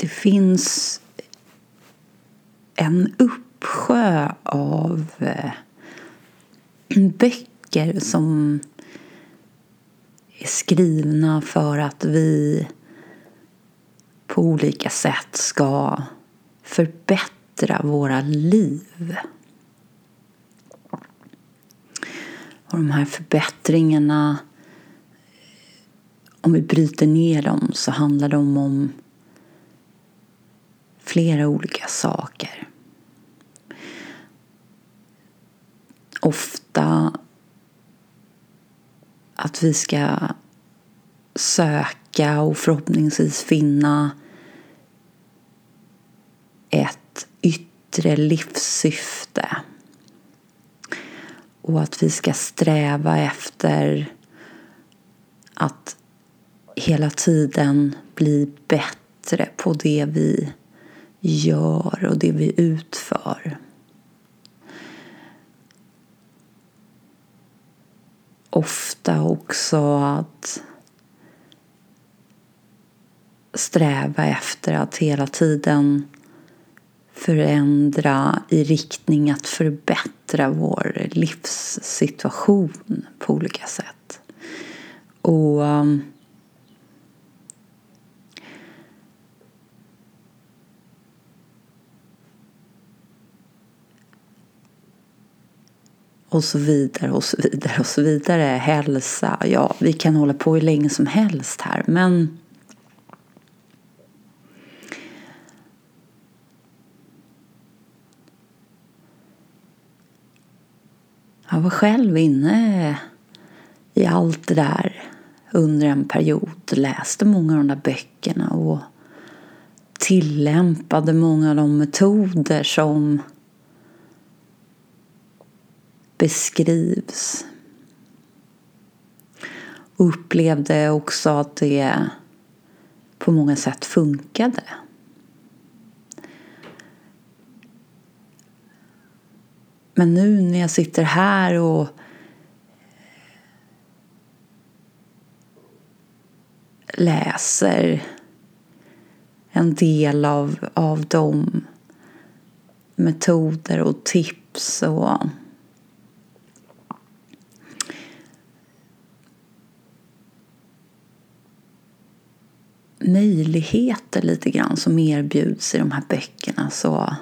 det finns en uppsjö av eh, böcker som är skrivna för att vi på olika sätt ska förbättra våra liv. Och de här förbättringarna, om vi bryter ner dem så handlar de om flera olika saker. Ofta att vi ska söka och förhoppningsvis finna ett yttre livssyfte. Och att vi ska sträva efter att hela tiden bli bättre på det vi gör och det vi utför. Ofta också att sträva efter att hela tiden förändra i riktning att förbättra vår livssituation på olika sätt. Och um, och så vidare och så vidare och så vidare. Hälsa, ja, vi kan hålla på hur länge som helst här, men Jag var själv inne i allt det där under en period. Läste många av de där böckerna och tillämpade många av de metoder som beskrivs. Och upplevde också att det på många sätt funkade. Men nu när jag sitter här och läser en del av, av de metoder och tips och möjligheter lite grann som erbjuds i de här böckerna så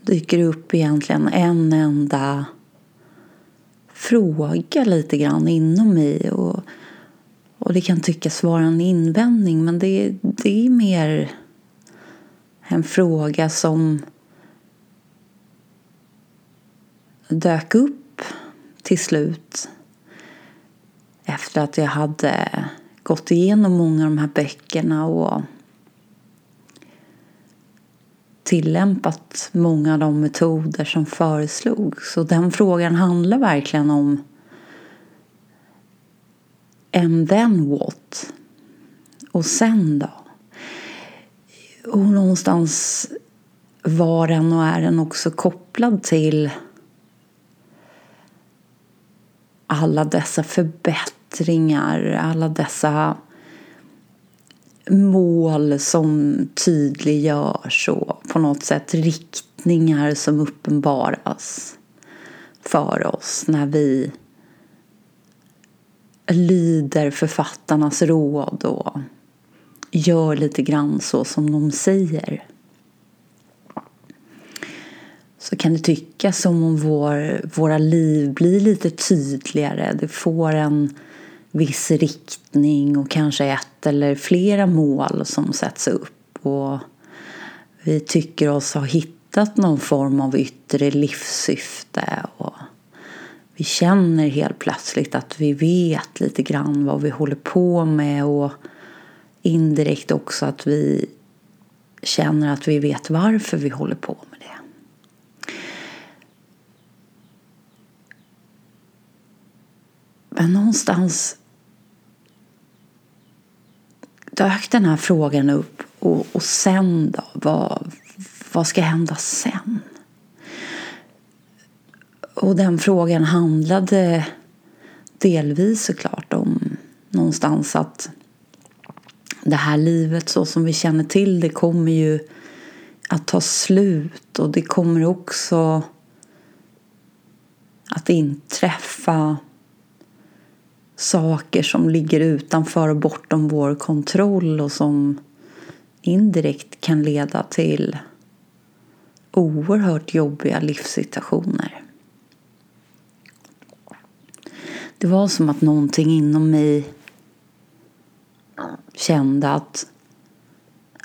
dyker upp egentligen en enda fråga lite grann inom mig. Och, och det kan tyckas vara en invändning men det, det är mer en fråga som dök upp till slut efter att jag hade gått igenom många av de här böckerna och tillämpat många av de metoder som föreslogs. Och den frågan handlar verkligen om and then what? Och sen då? Och någonstans var den och är den också kopplad till alla dessa förbättringar, alla dessa mål som tydliggörs och på något sätt riktningar som uppenbaras för oss när vi lyder författarnas råd och gör lite grann så som de säger. Så kan det tyckas som om vår, våra liv blir lite tydligare. Det får en viss riktning och kanske ett eller flera mål som sätts upp. Och vi tycker oss ha hittat någon form av yttre livssyfte. Och vi känner helt plötsligt att vi vet lite grann vad vi håller på med och indirekt också att vi känner att vi vet varför vi håller på med det. Men någonstans dök den här frågan upp och, och sen då? Vad, vad ska hända sen? Och den frågan handlade delvis såklart om någonstans att det här livet så som vi känner till det kommer ju att ta slut och det kommer också att inträffa saker som ligger utanför och bortom vår kontroll och som indirekt kan leda till oerhört jobbiga livssituationer. Det var som att någonting inom mig kände att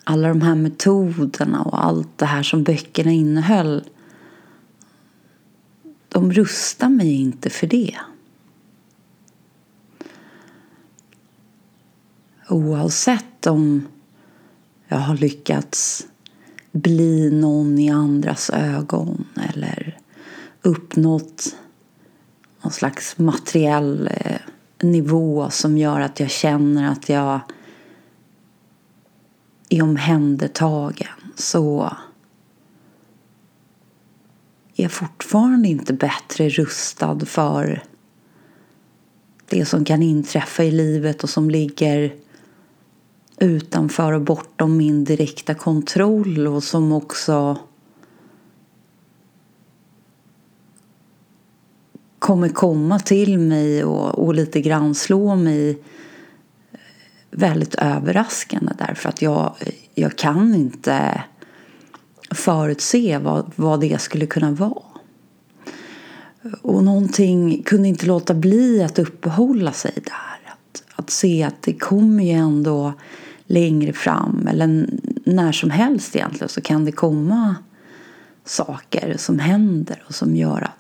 alla de här metoderna och allt det här som böckerna innehöll de rustar mig inte för det. Oavsett om jag har lyckats bli någon i andras ögon eller uppnått någon slags materiell eh, nivå som gör att jag känner att jag är omhändertagen. Så är jag fortfarande inte bättre rustad för det som kan inträffa i livet och som ligger utanför och bortom min direkta kontroll och som också kommer komma till mig och, och lite grann slå mig väldigt överraskande därför att jag, jag kan inte förutse vad, vad det skulle kunna vara. Och någonting kunde inte låta bli att uppehålla sig där. Att, att se att det kommer ju ändå längre fram eller när som helst egentligen så kan det komma saker som händer och som gör att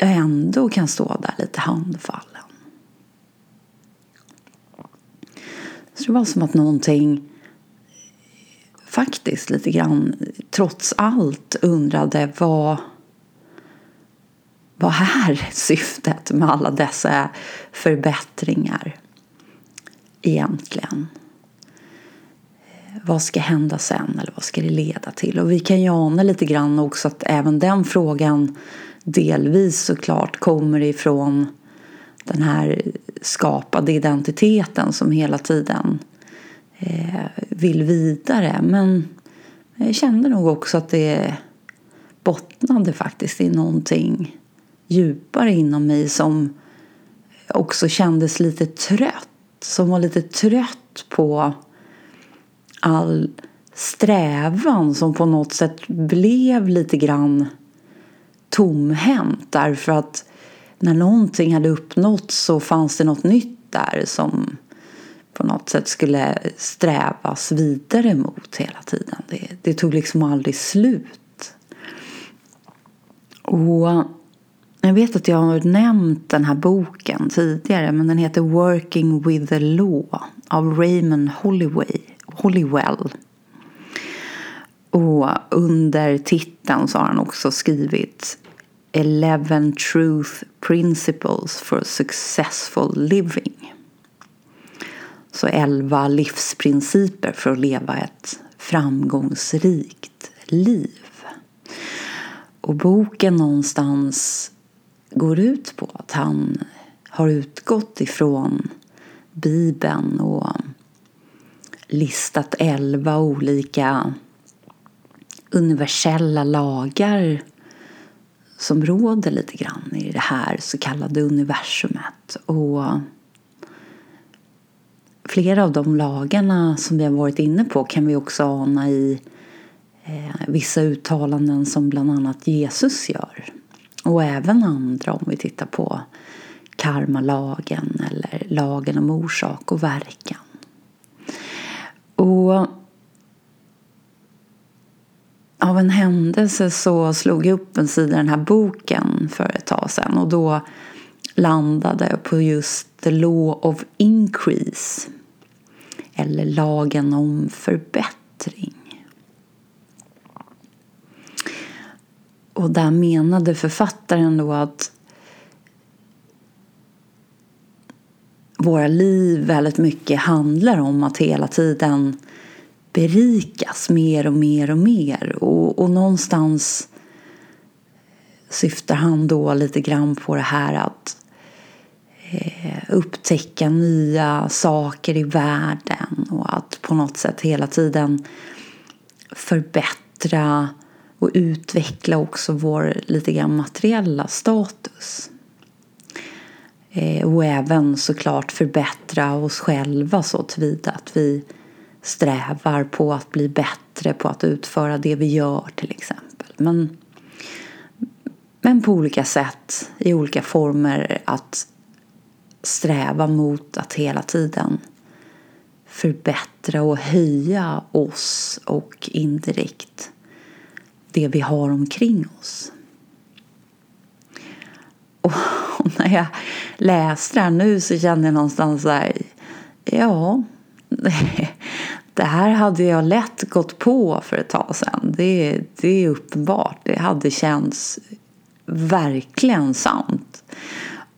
jag ändå kan stå där lite handfallen. Så det var som att någonting faktiskt lite grann trots allt undrade vad vad är syftet med alla dessa förbättringar egentligen? Vad ska hända sen eller vad ska det leda till? Och vi kan ju ana lite grann också att även den frågan delvis såklart kommer ifrån den här skapade identiteten som hela tiden eh, vill vidare. Men jag kände nog också att det bottnade faktiskt i någonting djupare inom mig som också kändes lite trött. Som var lite trött på all strävan som på något sätt blev lite grann tomhänt därför att när någonting hade uppnåtts så fanns det något nytt där som på något sätt skulle strävas vidare mot hela tiden. Det, det tog liksom aldrig slut. Och jag vet att jag har nämnt den här boken tidigare men den heter Working with the Law av Raymond Holloway, Hollywell. Och under titeln så har han också skrivit Eleven Truth Principles for Successful Living. Så elva livsprinciper för att leva ett framgångsrikt liv. Och boken någonstans går ut på att han har utgått ifrån Bibeln och listat elva olika universella lagar som råder lite grann i det här så kallade universumet. Och flera av de lagarna som vi har varit inne på kan vi också ana i eh, vissa uttalanden som bland annat Jesus gör. Och även andra om vi tittar på karmalagen eller lagen om orsak och verkan. Och av en händelse så slog jag upp en sida i den här boken för ett tag sedan och då landade jag på just the law of increase eller lagen om förbättring. Och där menade författaren då att våra liv väldigt mycket handlar om att hela tiden berikas mer och mer och mer. Och, och någonstans syftar han då lite grann på det här att eh, upptäcka nya saker i världen och att på något sätt hela tiden förbättra och utveckla också vår lite grann materiella status. Eh, och även såklart förbättra oss själva så tillvida att vi strävar på att bli bättre på att utföra det vi gör till exempel. Men, men på olika sätt, i olika former att sträva mot att hela tiden förbättra och höja oss och indirekt det vi har omkring oss. Och när jag läste det här nu så kände jag någonstans så här, ja, det det här hade jag lätt gått på för ett tag sedan. Det, det är uppenbart. Det hade känts verkligen sant.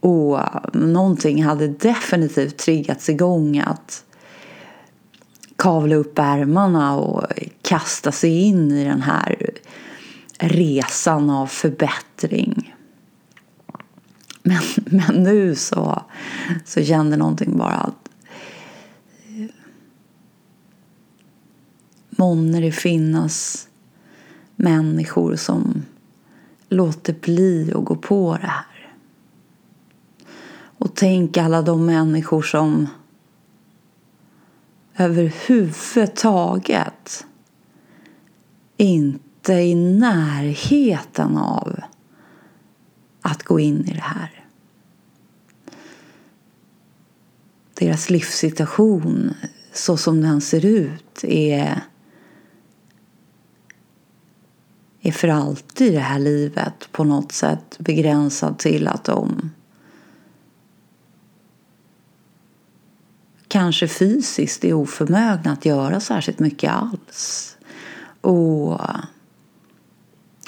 Och någonting hade definitivt triggats igång att kavla upp ärmarna och kasta sig in i den här resan av förbättring. Men, men nu så, så kände någonting bara att månne det finnas människor som låter bli att gå på det här. Och tänk alla de människor som överhuvudtaget inte är i närheten av att gå in i det här. Deras livssituation så som den ser ut är, är för alltid i det här livet på något sätt begränsad till att de kanske fysiskt är oförmögna att göra särskilt mycket alls. Och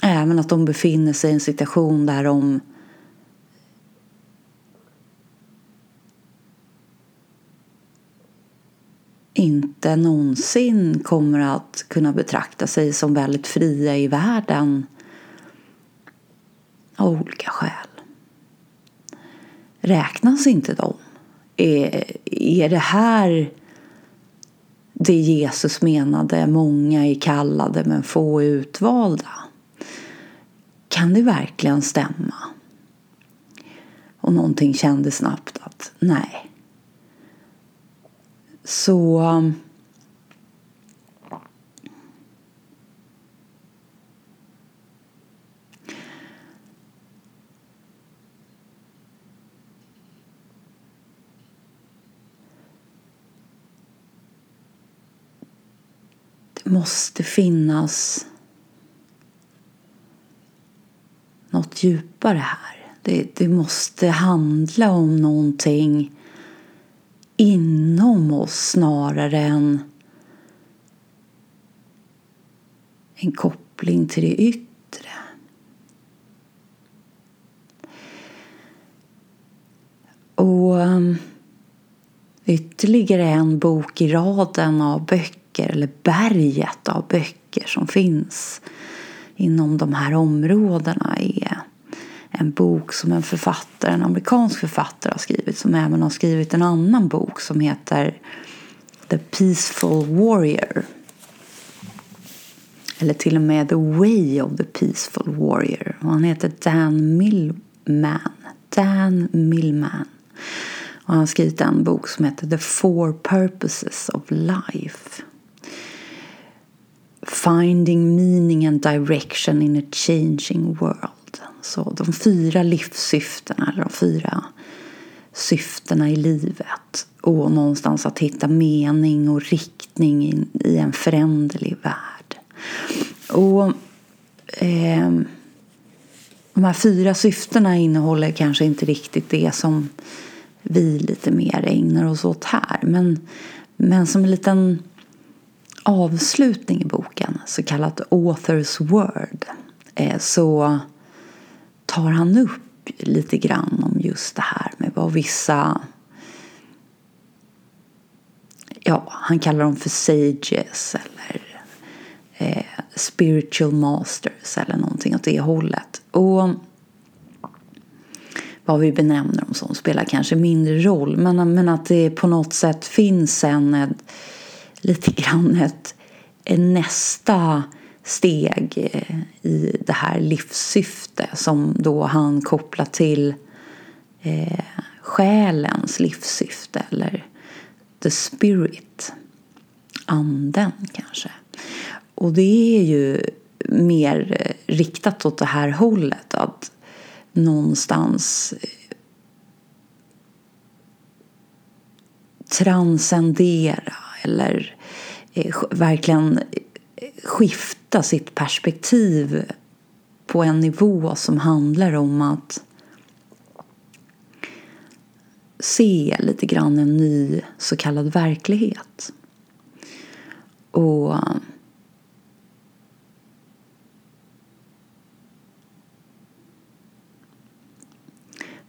även att de befinner sig i en situation där de inte någonsin kommer att kunna betrakta sig som väldigt fria i världen av olika skäl. Räknas inte de? Är, är det här det Jesus menade, många är kallade men få är utvalda? Kan det verkligen stämma? Och någonting kände snabbt att nej. Så um, måste finnas något djupare här. Det, det måste handla om någonting inom oss snarare än en koppling till det yttre. Och um, ytterligare en bok i raden av böcker eller berget av böcker som finns inom de här områdena är en bok som en författare, en amerikansk författare har skrivit som även har skrivit en annan bok som heter The Peaceful Warrior. Eller till och med The Way of the Peaceful Warrior. Och han heter Dan Millman. Dan Millman. Och han har skrivit en bok som heter The Four Purposes of Life. Finding meaning and direction in a changing world. Så de fyra livssyftena, eller de fyra syftena i livet. Och någonstans att hitta mening och riktning i en föränderlig värld. Och eh, de här fyra syftena innehåller kanske inte riktigt det som vi lite mer ägnar oss åt här. Men, men som en liten avslutning i boken, så kallat Authors Word, eh, så tar han upp lite grann om just det här med vad vissa ja, han kallar dem för sages eller eh, spiritual masters eller någonting åt det hållet. Och vad vi benämner dem som spelar kanske mindre roll. Men, men att det på något sätt finns en, ett, lite grann ett, ett nästa steg eh, i det här livssyfte som då han kopplar till eh, själens livssyfte eller the spirit, anden kanske. Och det är ju mer eh, riktat åt det här hållet att någonstans eh, transcendera eller eh, verkligen skifta sitt perspektiv på en nivå som handlar om att se lite grann en ny så kallad verklighet. Och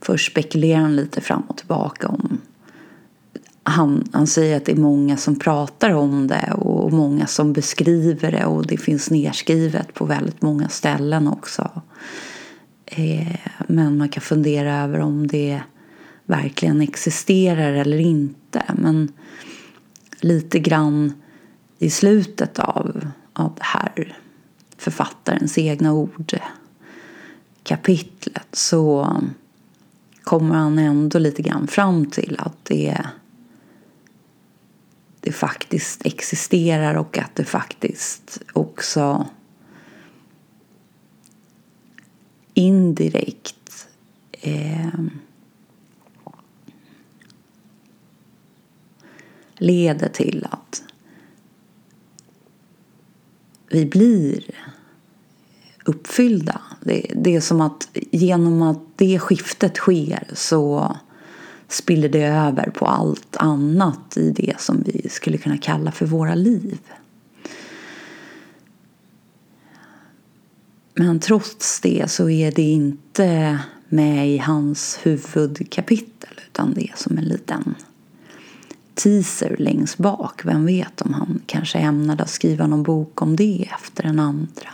Först spekulerar han lite fram och tillbaka om han, han säger att det är många som pratar om det och många som beskriver det och det finns nedskrivet på väldigt många ställen också. Eh, men man kan fundera över om det verkligen existerar eller inte. Men lite grann i slutet av, av det här författarens egna ord kapitlet så kommer han ändå lite grann fram till att det, det faktiskt existerar och att det faktiskt också indirekt eh, leder till att vi blir uppfyllda. Det, det, är som att genom att det skiftet sker så spiller det över på allt annat i det som vi skulle kunna kalla för våra liv. Men trots det så är det inte med i hans huvudkapitel utan det är som en liten teaser längst bak. Vem vet om han kanske ämnade att skriva någon bok om det efter den andra.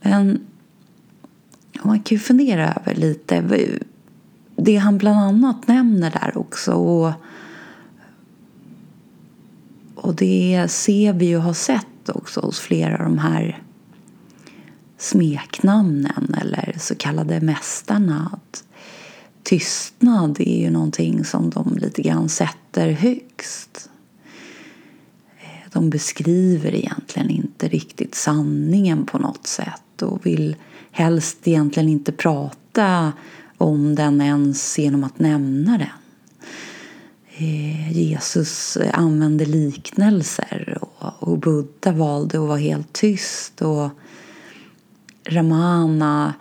Men man kan ju fundera över lite det han bland annat nämner där också. Och, och det ser vi ju har sett också hos flera av de här smeknamnen eller så kallade mästarna. Att tystnad är ju någonting som de lite grann sätter högst. De beskriver egentligen inte riktigt sanningen på något sätt och vill helst egentligen inte prata om den ens genom att nämna den. Eh, Jesus eh, använde liknelser och Buddha valde att vara helt tyst och Ramana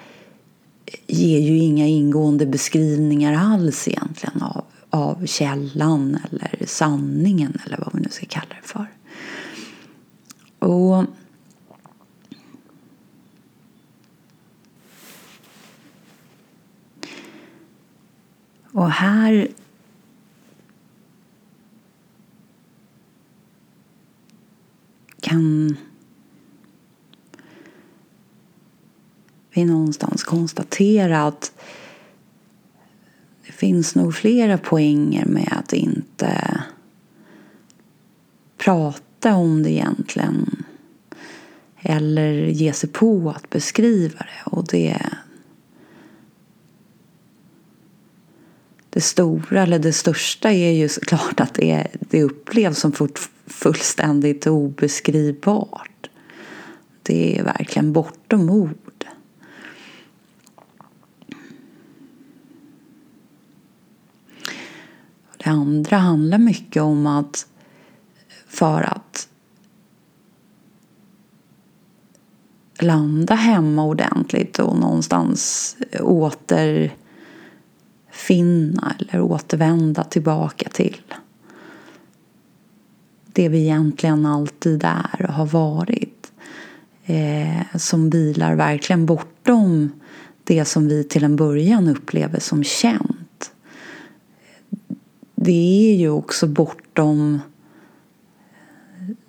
eh, ger ju inga ingående beskrivningar alls egentligen av, av källan eller sanningen eller vad vi nu ska kalla det för. Och Och här kan vi någonstans konstatera att det finns nog flera poänger med att inte prata om det egentligen eller ge sig på att beskriva det. Och det, det stora, eller det största, är ju såklart att det, det upplevs som fullständigt obeskrivbart. Det är verkligen bortom ord. Det andra handlar mycket om att för att landa hemma ordentligt och någonstans återfinna eller återvända tillbaka till det vi egentligen alltid är och har varit. Eh, som vilar verkligen bortom det som vi till en början upplever som känt det är ju också bortom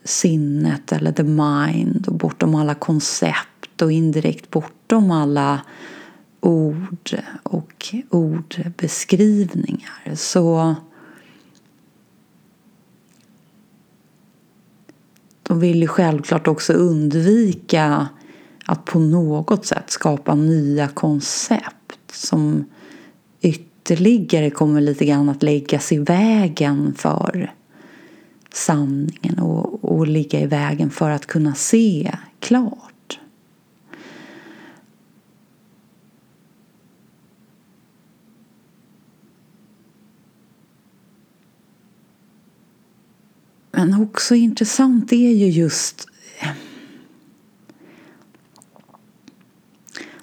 sinnet eller the mind och bortom alla koncept och indirekt bortom alla ord och ordbeskrivningar. Så de vill ju självklart också undvika att på något sätt skapa nya koncept som ytterligare kommer lite grann att läggas i vägen för sanningen och, och ligga i vägen för att kunna se klart. Men också intressant är ju just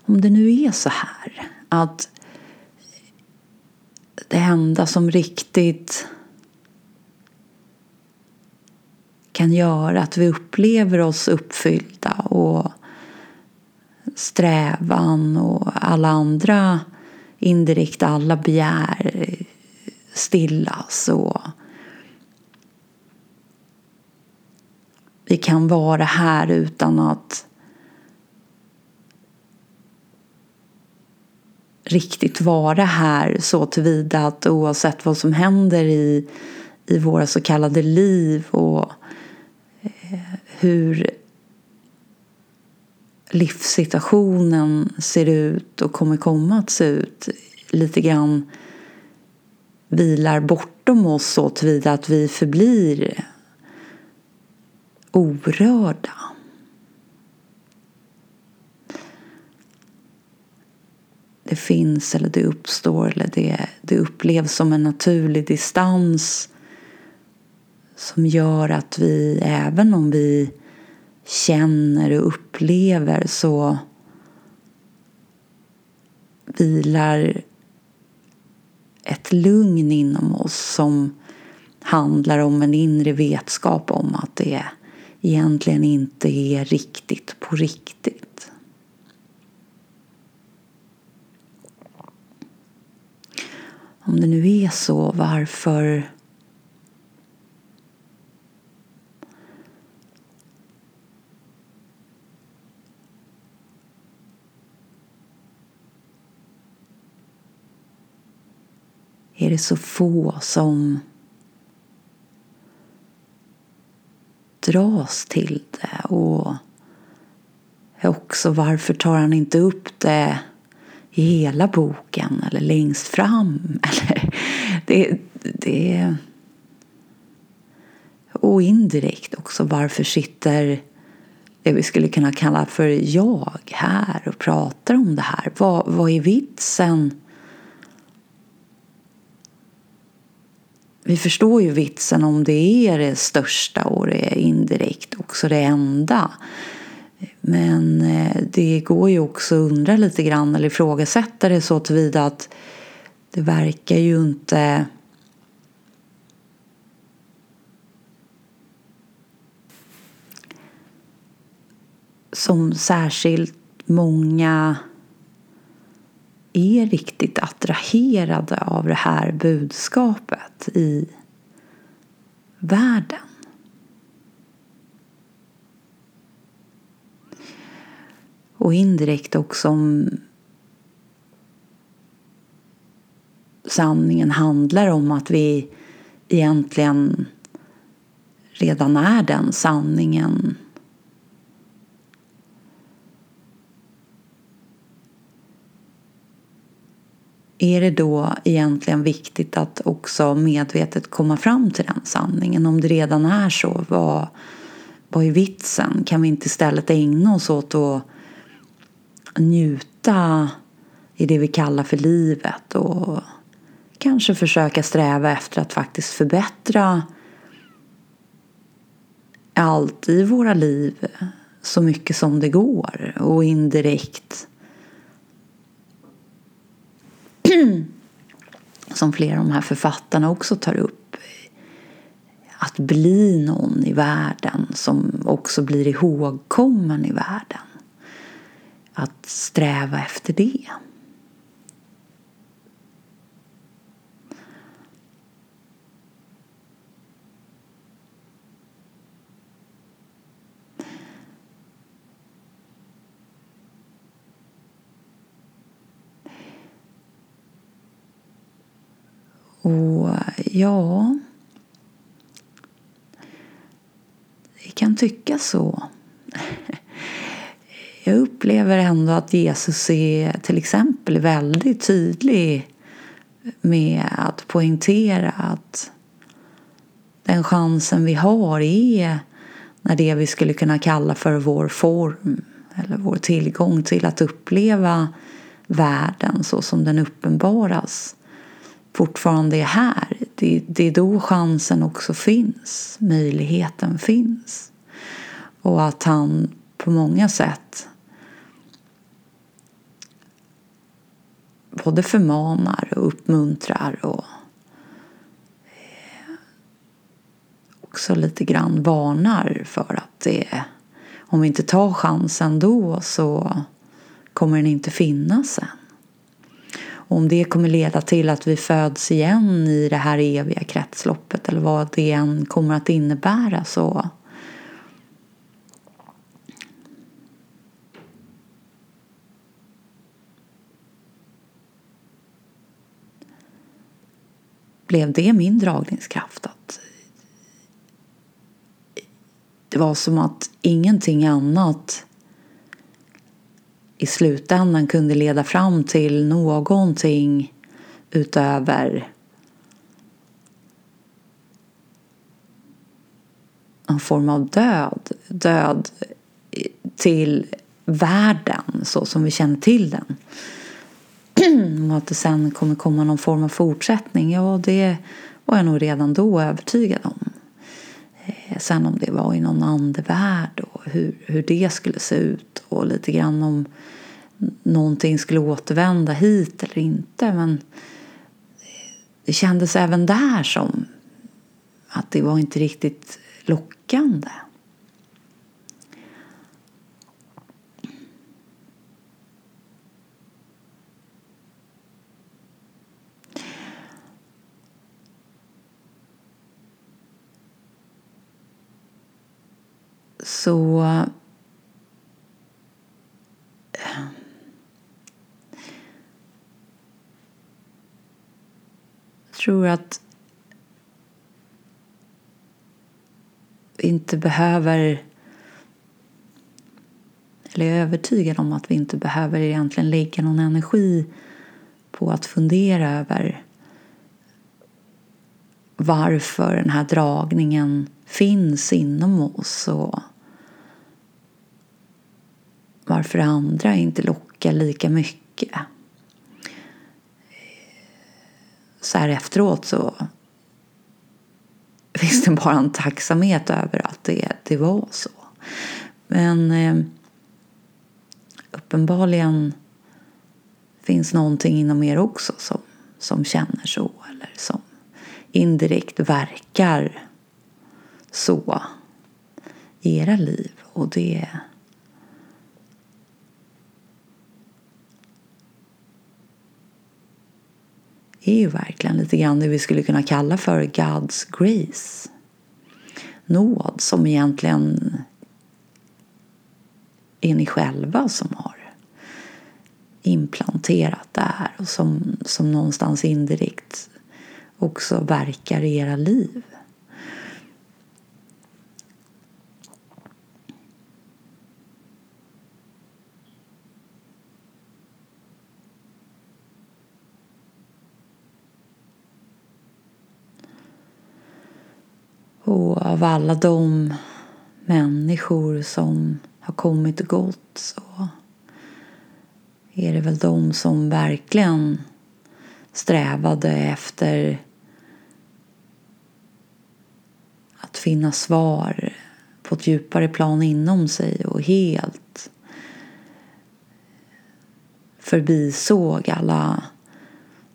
om det nu är så här att det enda som riktigt kan göra att vi upplever oss uppfyllda och strävan och alla andra indirekt alla begär stillas och vi kan vara här utan att riktigt vara här så tillvida att oavsett vad som händer i, i våra så kallade liv och eh, hur livssituationen ser ut och kommer komma att se ut lite grann vilar bortom oss så tillvida att vi förblir orörda. det finns eller det uppstår eller det, det upplevs som en naturlig distans som gör att vi, även om vi känner och upplever så vilar ett lugn inom oss som handlar om en inre vetskap om att det egentligen inte är riktigt på riktigt. Om det nu är så, varför är det så få som dras till det och också varför tar han inte upp det i hela boken eller längst fram. Eller det, det, och indirekt också varför sitter det vi skulle kunna kalla för jag här och pratar om det här. Vad, vad är vitsen? Vi förstår ju vitsen om det är det största och det är indirekt också det enda. Men eh, det går ju också att undra lite grann eller ifrågasätta det så tillvida att det verkar ju inte som särskilt många är riktigt attraherade av det här budskapet i världen. Och indirekt också om sanningen handlar om att vi egentligen redan är den sanningen. Är det då egentligen viktigt att också medvetet komma fram till den sanningen? Om det redan är så, vad, vad är vitsen? Kan vi inte istället ägna oss åt att njuta i det vi kallar för livet och kanske försöka sträva efter att faktiskt förbättra allt i våra liv så mycket som det går och indirekt som flera av de här författarna också tar upp att bli någon i världen som också blir ihågkommen i världen att sträva efter det. Och ja, det kan tyckas så. Jag upplever ändå att Jesus är till exempel väldigt tydlig med att poängtera att den chansen vi har är när det vi skulle kunna kalla för vår form eller vår tillgång till att uppleva världen så som den uppenbaras fortfarande är här. Det, det är då chansen också finns, möjligheten finns. Och att han på många sätt både förmanar och uppmuntrar och eh, också lite grann varnar för att det, om vi inte tar chansen då så kommer den inte finnas sen. Och om det kommer leda till att vi föds igen i det här eviga kretsloppet eller vad det än kommer att innebära så blev det min dragningskraft. Att det var som att ingenting annat i slutändan kunde leda fram till någonting utöver en form av död. Död till världen så som vi känner till den. Och att det sen kommer komma någon form av fortsättning, ja det var jag nog redan då övertygad om. Eh, sen om det var i någon andevärld och hur, hur det skulle se ut och lite grann om någonting skulle återvända hit eller inte. Men det kändes även där som att det var inte riktigt lockande. Så jag tror att vi inte behöver eller jag är övertygad om att vi inte behöver egentligen lägga någon energi på att fundera över varför den här dragningen finns inom oss och varför andra inte lockar lika mycket. Så här efteråt så finns det bara en tacksamhet över att det, det var så. Men eh, uppenbarligen finns någonting inom er också som, som känner så eller som indirekt verkar så i era liv. Och det är ju verkligen lite grann det vi skulle kunna kalla för God's grace. Nåd som egentligen är ni själva som har implanterat det här och som, som någonstans indirekt också verkar i era liv. Och av alla de människor som har kommit och gått så är det väl de som verkligen strävade efter att finna svar på ett djupare plan inom sig och helt förbisåg alla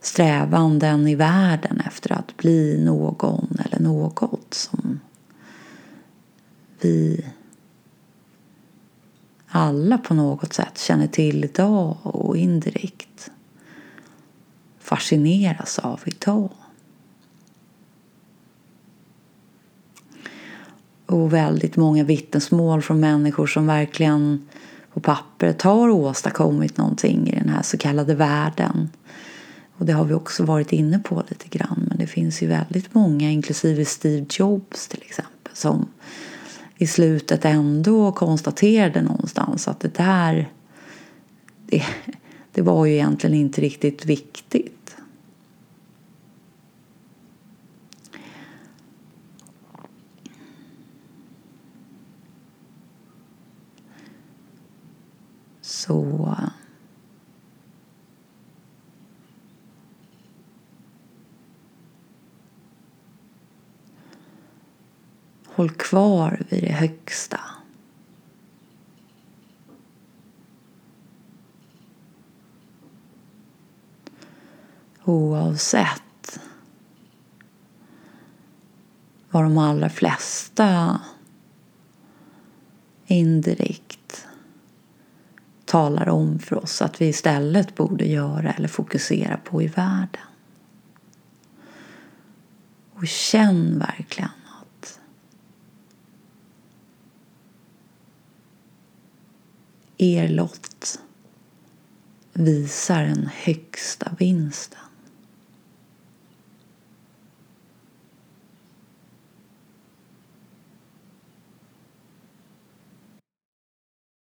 strävanden i världen efter att bli någon eller något som vi alla på något sätt känner till idag och indirekt fascineras av idag. Och väldigt många vittnesmål från människor som verkligen på pappret har åstadkommit någonting i den här så kallade världen och det har vi också varit inne på lite grann. Men det finns ju väldigt många, inklusive Steve Jobs till exempel, som i slutet ändå konstaterade någonstans att det där det, det var ju egentligen inte riktigt viktigt. Så Håll kvar vid det högsta. Oavsett vad de allra flesta indirekt talar om för oss att vi istället borde göra eller fokusera på i världen. Och känn verkligen er lott visar den högsta vinsten.